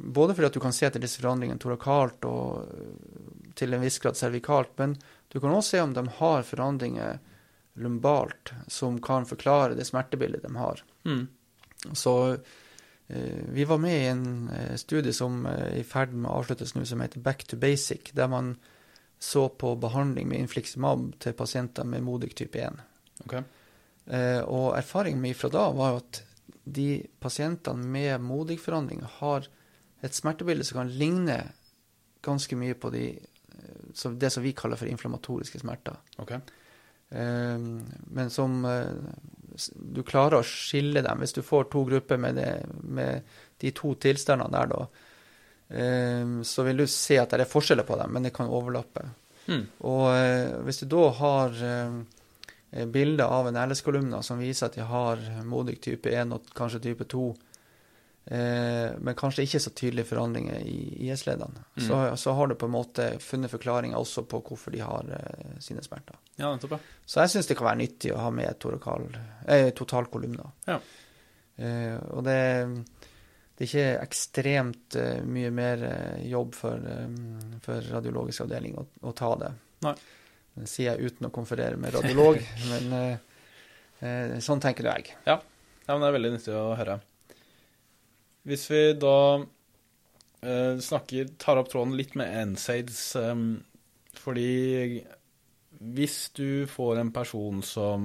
både fordi at du kan se etter disse forandringene torakalt og øh, til en viss grad servikalt, men du kan også se om de har forandringer lumbalt som kan forklare det smertebildet de har. Mm. Så eh, vi var med i en eh, studie som eh, er i ferd med å avsluttes nå, som heter Back to Basic, der man så på behandling med infliximab til pasienter med Modig type 1. Ok. Eh, og erfaringen min fra da var jo at de pasientene med modig forandring har et smertebilde som kan ligne ganske mye på de, som det som vi kaller for inflammatoriske smerter. Ok. Eh, men som eh, du klarer å skille dem. Hvis du får to grupper med, det, med de to tilstandene der, da, eh, så vil du se at det er forskjeller på dem, men det kan overlappe. Mm. Og eh, hvis du da har eh, bilder av en LS-kolumna som viser at de har modig type 1 og kanskje type 2, eh, men kanskje ikke så tydelige forandringer i IS-lederne. Mm. så, så har du på en måte funnet forklaringer også på hvorfor de har eh, sine smerter. Ja, ja. Så jeg syns det kan være nyttig å ha med torakal, eh, totalkolumner. Ja. Eh, og det, det er ikke ekstremt eh, mye mer eh, jobb for, for radiologisk avdeling å, å ta det. Nei. Det sier jeg uten å konferere med radiolog, (laughs) men sånn tenker nå jeg. Ja, men det er veldig nyttig å høre. Hvis vi da eh, snakker, tar opp tråden litt med NSAIDs, eh, fordi hvis du får en person som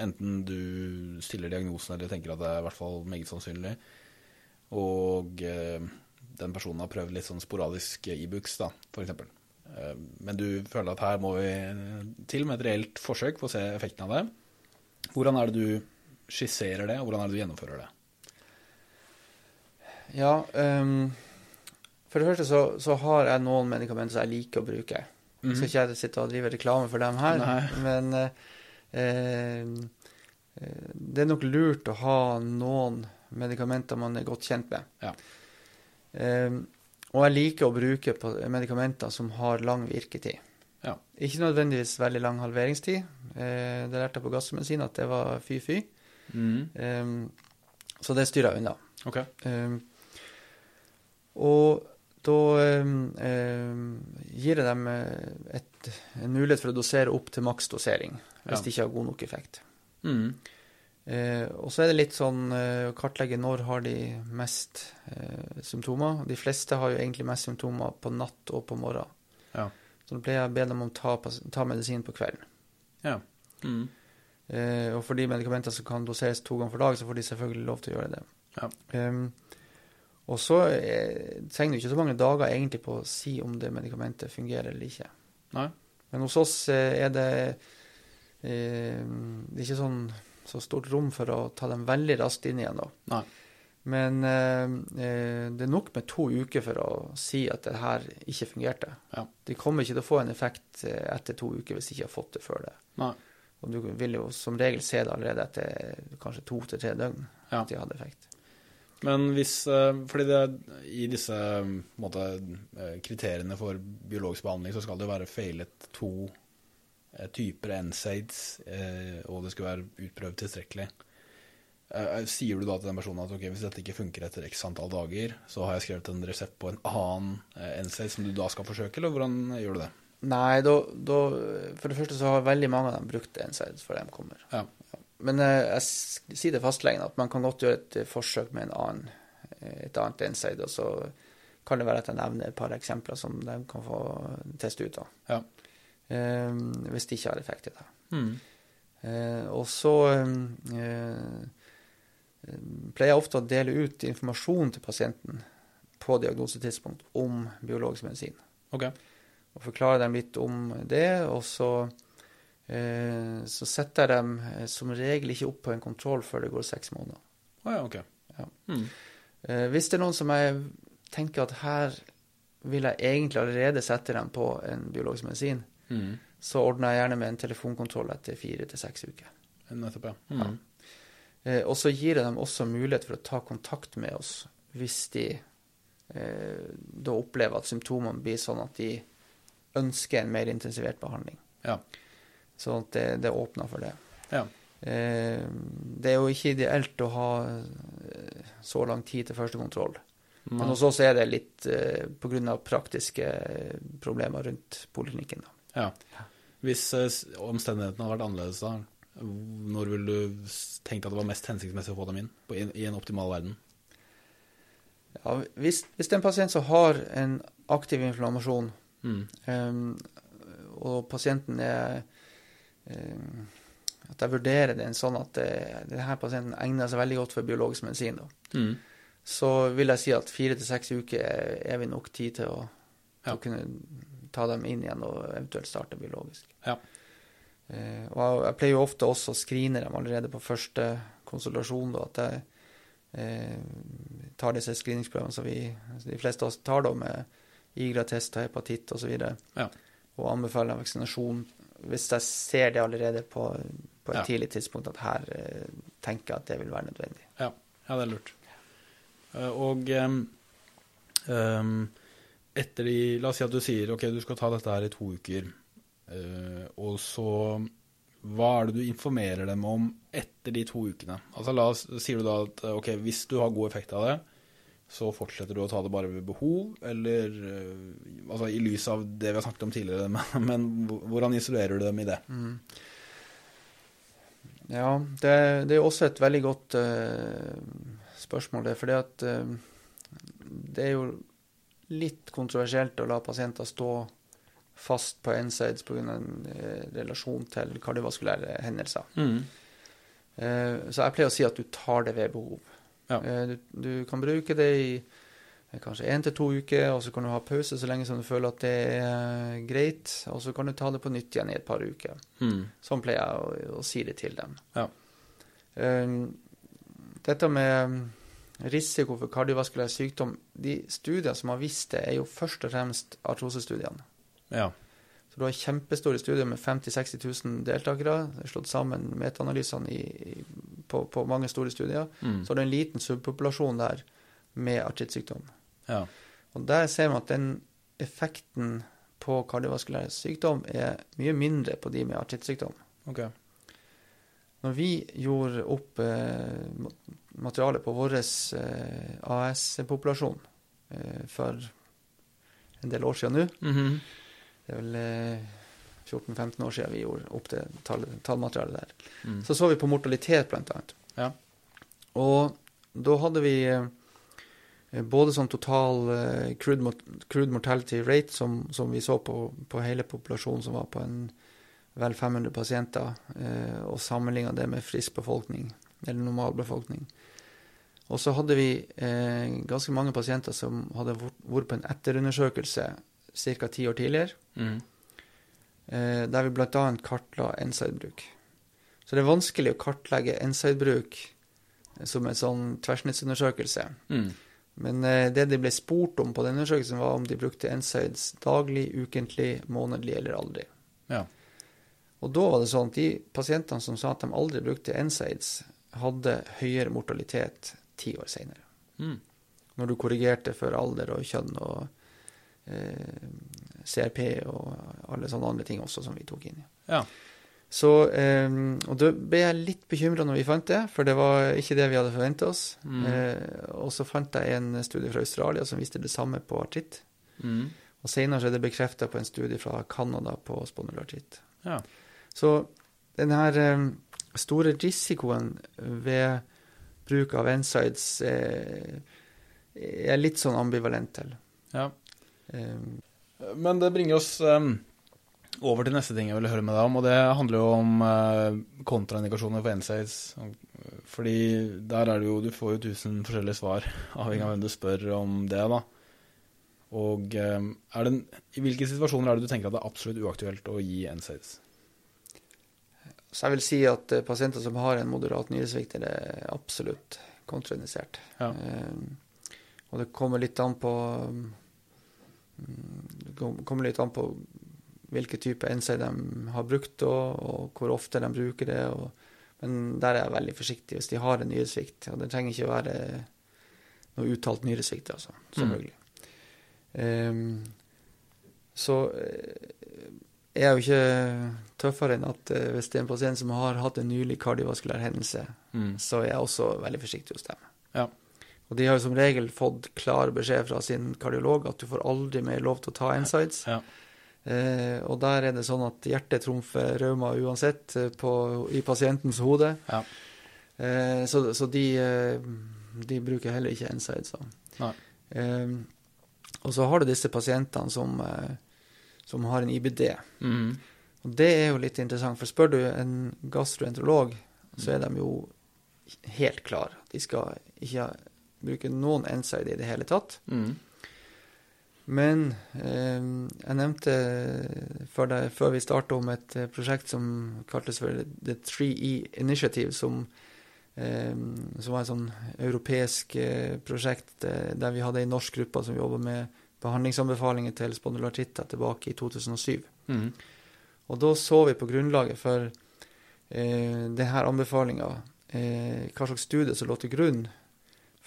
enten du stiller diagnosen eller tenker at det er i hvert fall meget sannsynlig, og eh, den personen har prøvd litt sånn sporadisk Ibux, da, for eksempel. Eh, men du føler at her må vi til med et reelt forsøk for å se effekten av det. Hvordan er det du skisserer det, og hvordan er det du gjennomfører det? Ja, Um, for det første så, så har jeg noen medikamenter som jeg liker å bruke. Mm. Så ikke jeg sitter og driver reklame for dem her, Nei. men eh, eh, det er nok lurt å ha noen medikamenter man er godt kjent med. Ja. Eh, og jeg liker å bruke på medikamenter som har lang virketid. Ja. Ikke nødvendigvis veldig lang halveringstid. Eh, det lærte jeg på gassmedisin at det var fy-fy. Eh, så det styrer jeg unna. Ok. Um, og da um, um, gir jeg dem eh, et, en mulighet for å dosere opp til maksdosering hvis Ja. de ikke har god nok effekt. Mm. Eh, og så er det litt sånn eh, å kartlegge når har de mest eh, symptomer. De fleste har jo egentlig mest symptomer på natt og på morgen. Ja. Så da pleier jeg å be dem om å ta, ta medisin på kvelden. Ja. Mm. Eh, og for de medikamenter som kan doseres to ganger for dag, så får de selvfølgelig lov til å gjøre det. Ja. Ehm, og så eh, trenger du ikke så mange dager egentlig på å si om det medikamentet fungerer eller ikke. Nei. Men hos oss eh, er det eh, Det er ikke sånn så stort rom for å ta dem veldig raskt inn igjen, da. Nei. Men eh, eh, det er nok med to uker for å si at det her ikke fungerte. Ja. De kommer ikke til å få en effekt etter to uker hvis de ikke har fått det før det. Nei. Og du vil jo som regel se det allerede etter kanskje to til tre døgn Ja. at de hadde effekt. Men hvis eh, Fordi det, i disse måte, eh, kriteriene for biologisk behandling så skal det jo være feilet to eh, typer NSAIDs, eh, og det skal være utprøvd tilstrekkelig. Eh, Sier du da til den personen at ok, hvis dette ikke funker etter x antall dager, så har jeg skrevet en resept på en annen eh, NSAID som du da skal forsøke, eller hvordan gjør du det? Nei, da, da For det første så har veldig mange av dem brukt NSAIDs før de kommer. Ja. Men eh, jeg sier til fastlegen at man kan godt gjøre et eh, forsøk med en annen, eh, et annet inside, og så kan det være at jeg nevner et par eksempler som de kan få teste ut. da. Ja. Eh, hvis de ikke har effekt i det. Mm. Eh, og så eh, eh, pleier jeg ofte å dele ut informasjon til pasienten på diagnosetidspunkt om biologisk medisin. Ok. Og forklare dem litt om det, og så, så setter jeg dem eh, som regel ikke opp på en kontroll før det går seks måneder. Oh, ja, ok. Ja. Mm. Eh, hvis det er noen som jeg tenker at her vil jeg egentlig allerede sette dem på en biologisk medisin, Mm. så ordner jeg gjerne med en telefonkontroll etter fire til seks uker. Nettopp, ja. Mm. Eh, og så gir jeg dem også mulighet for å ta kontakt med oss hvis de eh, da opplever at symptomene blir sånn at de ønsker en mer intensivert behandling. Ja. Sånn at det, det åpner for det. Ja. Eh, det er jo ikke ideelt å ha eh, så lang tid til første kontroll. Men hos oss er det litt eh, pga. praktiske eh, problemer rundt poliklinikken. da. Ja. Hvis eh, omstendighetene hadde vært annerledes da, når ville du tenkt at det var mest hensiktsmessig å få dem inn på, i, i en optimal verden? Ja, hvis, hvis det er en pasient som har en aktiv inflammasjon, Mm. Ehm, og pasienten er At jeg vurderer den sånn at eh, denne pasienten egner seg veldig godt for biologisk medisin. Mm. Så vil jeg si at fire til seks uker er, vi nok tid til å, Ja. å kunne ta dem inn igjen og eventuelt starte biologisk. Ja. Eh, og jeg, pleier jo ofte også å screene dem allerede på første konsultasjon. Da, at jeg eh, tar disse screeningsprøvene som vi, de fleste av oss tar da med IGRA-test og hepatitt osv. Ja. Og anbefaler vaksinasjon hvis jeg ser det allerede på, på et Ja. tidlig tidspunkt at her eh, tenker jeg at det vil være nødvendig. Ja, ja det er lurt. Eh, og em, etter de La oss si at du sier ok, du skal ta dette her i to uker, Uh, og så Hva er det du informerer dem om etter de to ukene? Altså la oss, Sier du da at ok, hvis du har god effekt av det, så fortsetter du å ta det bare ved behov, eller eh, altså i lys av det vi har snakket om tidligere, (laughs) men, men hvordan isolerer du dem i det? Ja, det, det er også et veldig godt uh, spørsmål, det. Fordi at eh, det er jo litt kontroversielt å la pasienter stå fast på NSAIDs pga. en relasjon til kardiovaskulære hendelser. Mm. Så jeg pleier å si at du tar det ved behov. Ja. Eh, du, du kan bruke det i eh, kanskje én til to uker, og så kan du ha pause så lenge som du føler at det er eh, greit. Og så kan du ta det på nytt igjen i et par uker. Mm. Sånn pleier jeg å, å si det til dem. Ja. Dette med risiko for kardiovaskulær sykdom De studiene som har visst det, er jo først og fremst artrosestudiene. Ja. Så du har kjempestore studier med 50 000-60 000 deltakere. Er slått sammen metaanalysene i, i, på, på mange store studier. Mm. Så har du en liten subpopulasjon der med artrittsykdom. ja. Og der ser man at den effekten på kardiovaskulær sykdom er mye mindre på de med artrittsykdom. Okay. Når vi gjorde opp eh, materialet på vår eh, AS-populasjon eh, for en del år siden nå, Mhm. det er vel eh, 14-15 år siden vi gjorde opp det tall, tallmaterialet der, Mm. så så vi på mortalitet blant annet. Ja. Og da hadde vi eh, både sånn total eh, crude, crude mortality rate, som, som vi så på, på hele populasjonen, som var på en vel 500 pasienter, eh, og sammenligna det med frisk befolkning, eller normal befolkning. Og så hadde vi eh, ganske mange pasienter som hadde vært vært på en etterundersøkelse ca. ti år tidligere, Mm. Eh, der vi bl.a. kartla NSAID-bruk. Så det er vanskelig å kartlegge NSAID-bruk eh, som en sånn tversnittsundersøkelse. Mm. Men eh, det de ble spurt om på den undersøkelsen, var om de brukte NSAIDs daglig, ukentlig, månedlig eller aldri. Ja. Og da var det sånn at de pasientene som sa at de aldri brukte NSAIDs, hadde høyere mortalitet ti år senere. Mm. Når du korrigerte for alder og kjønn og eh, CRP og alle sånne andre ting også som vi tok inn i. Ja. Så, eh, og da ble jeg litt bekymra når vi fant det, for det var ikke det vi hadde forventa oss. Mm. Eh, og så fant jeg en studie fra Australia som viste det samme på artritt. Mm. Og senere er det bekrefta på en studie fra Canada på spondylartritt. Ja. Så den her eh, store risikoen ved bruk av NSIDES eh, er litt sånn ambivalent til. ja. Eh, Men det bringer oss over til neste ting jeg ville høre med deg om, og det handler jo om eh, kontraindikasjoner for NSAIDs. Fordi der er det jo Du får jo tusen forskjellige svar, avhengig av hvem du spør om det, da. Og det, i hvilke situasjoner er det du tenker at det er absolutt uaktuelt å gi NSAIDs? så jeg vil si at eh, pasienter som har en moderat nyresvikt, er absolutt kontraindisert. Ja. Eh, og det kommer litt an på kom- kommer litt an på hvilke type NSAID de har brukt, og, og hvor ofte de bruker det. Og, men der er jeg veldig forsiktig hvis de har en nyresvikt. Og det trenger ikke være noe uttalt nyresvikt, altså. Selvfølgelig. Ehm, så jeg er jo ikke tøffere enn at eh, hvis det er en pasient som har hatt en nylig kardiovaskulær hendelse, Mm. så er jeg også veldig forsiktig hos dem. Ja. Og de har jo som regel fått klar beskjed fra sin kardiolog at du får aldri mer lov til å ta NSIDES. Ja. Eh, og der er det sånn at hjertet trumfer rauma uansett eh, på, i pasientens hode. Ja. Eh, så så de, eh, de bruker heller ikke NSIDES. Eh, og så har du disse pasientene som, eh, som har en IBD. Mm. Og det er jo litt interessant, for spør du en gastroenterolog, så er de jo helt klar. De skal ikke bruke noen NSAID i det hele tatt. Mm. Men eh, jeg nevnte før, det, før vi startet om et eh, prosjekt som kaltes for The 3E Initiative, som, eh, som var et sånn europeisk eh, prosjekt eh, der vi hadde en norsk gruppe som jobba med behandlingsanbefalinger til spondylartitter tilbake i 2007. Mm. Og da så vi på grunnlaget for eh, denne anbefalinga eh, hva slags studie som lå til grunn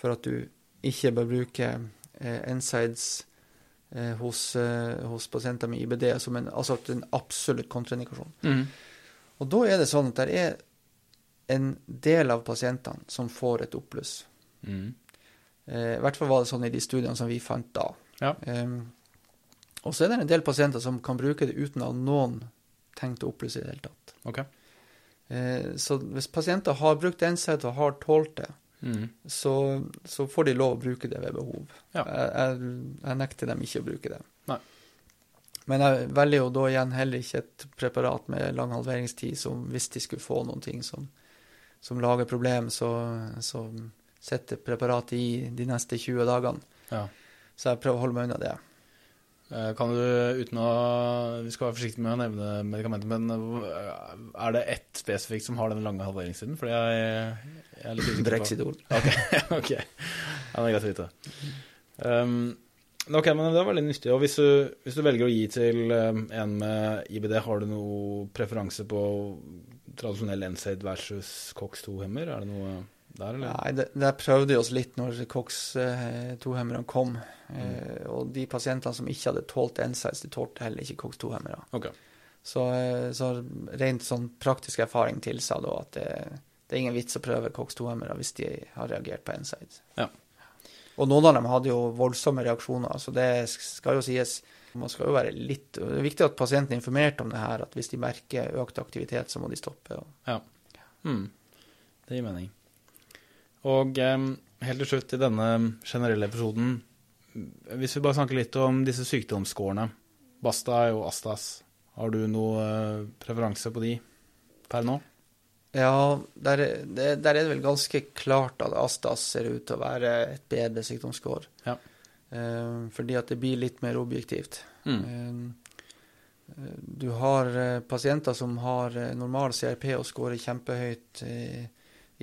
for at du ikke bør bruke eh, NSIDES eh, hos, eh, hos pasienter med IBD som en, altså en absolutt kontraindikasjon. Mm. Og da er det sånn at det er en del av pasientene som får et oppbluss. Mm. Eh, I hvert fall var det sånn i de studiene som vi fant da. Ja. Em, og så er det en del pasienter som kan bruke det uten at noen tenkte å oppbluss i det hele tatt. Okay. Eh, så hvis pasienter har brukt NSAID og har tålt det, Mhm. så, så får de lov å bruke det ved behov. Ja. Jeg, jeg, jeg nekter dem ikke å bruke det. Nei. Men jeg velger jo da igjen heller ikke et preparat med lang halveringstid som hvis de skulle få noen ting som, som lager problem, så, så setter preparatet i de neste 20 dagene. Ja. Så jeg prøver å holde meg unna det. Eh, Kan du, uten å Vi skal være forsiktige med å nevne medikamenter, men eh, er det ett spesifikt som har den lange halveringstiden? Fordi jeg, jeg er litt usikker på Brexidol. Ok, (laughs) ok. Ja, det er greit å vite. Um, ok, men det var veldig nyttig. Og hvis du, hvis du velger å gi til um, en med IBD, har du noe preferanse på tradisjonell NSAID versus COX-2-hemmer? Er det noe der, eller? Nei, det, der prøvde vi oss litt når COX-2-hemmerne kom. Eh, og de pasientene som ikke hadde tålt NSAIDs, de tålte heller ikke COX-2-hemmere. Ok. Så, eh, så rent sånn praktisk erfaring tilsa da at det, det er ingen vits å prøve COX-2-hemmere hvis de har reagert på NSAID. Ja. Og noen av dem hadde jo voldsomme reaksjoner, så det skal jo sies. Man skal jo være litt Det er viktig at pasienten er informert om det her, at hvis de merker økt aktivitet, så må de stoppe. Og, Hmm. Det gir mening. Og helt til slutt i denne generelle episoden, hvis vi bare snakker litt om disse sykdomsskårene, Basta og Astas, har du noe eh, preferanse på de per nå? Ja, der, er- der er det vel ganske klart at Astas ser ut til å være et bedre sykdomsskår. Ja. Eh, fordi at det blir litt mer objektivt. Mm. Eh, du har pasienter som har normal CRP og scorer kjempehøyt. eh,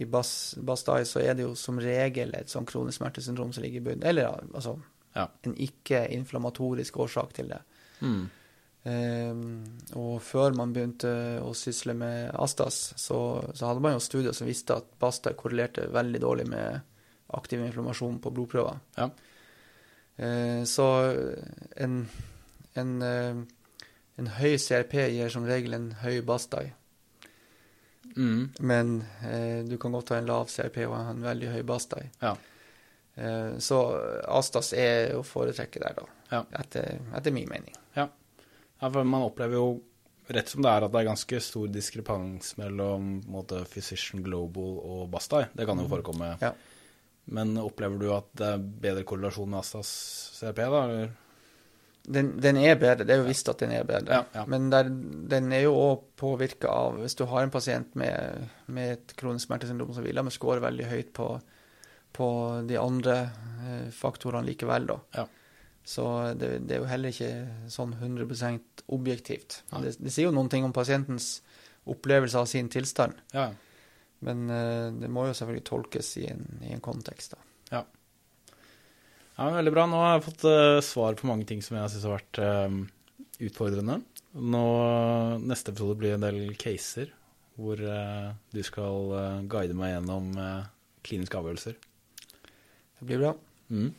I Bastai så er det jo som regel et sånn kronisk smertesyndrom som ligger i bunnen. Eller altså Ja. en ikke-inflammatorisk årsak til det. Mm. Um, og før man begynte å sysle med Astas, så, så hadde man jo studier som viste at Bastai korrelerte veldig dårlig med aktiv inflammasjon på blodprøver. Ja. Uh, så en, en, uh, en høy CRP gir som regel en høy Bastay. Mm. Men eh, du kan godt ha en lav CRP og en veldig høy Bastay. Ja. Eh, så Astas er å foretrekke der, da. Ja. Etter, etter min mening. Ja, for man opplever jo rett som det er at det er ganske stor diskrepans mellom måte, Physician Global og Bastai. Det kan jo forekomme. Ja. Men opplever du at det er bedre korrelasjon med Astas CRP, da? Eller? Den, den er bedre, det er jo visst at den er bedre. Ja, ja. Men der, den er jo òg påvirka av Hvis du har en pasient med, med et kronisk smertesyndrom, så hviler, men scorer veldig høyt på, på de andre eh, faktorene likevel, da. Ja. Så det, det er jo heller ikke sånn 100% objektivt. Det, det sier jo noen ting om pasientens opplevelse av sin tilstand, Ja. men eh, det må jo selvfølgelig tolkes i en, i en kontekst, da. Ja. Veldig bra. Nå har jeg fått uh, svar på mange ting som jeg syns har vært uh, utfordrende. Nå, neste episode blir en del caser hvor uh, du skal guide meg gjennom kliniske avgjørelser. Det blir bra. Mm.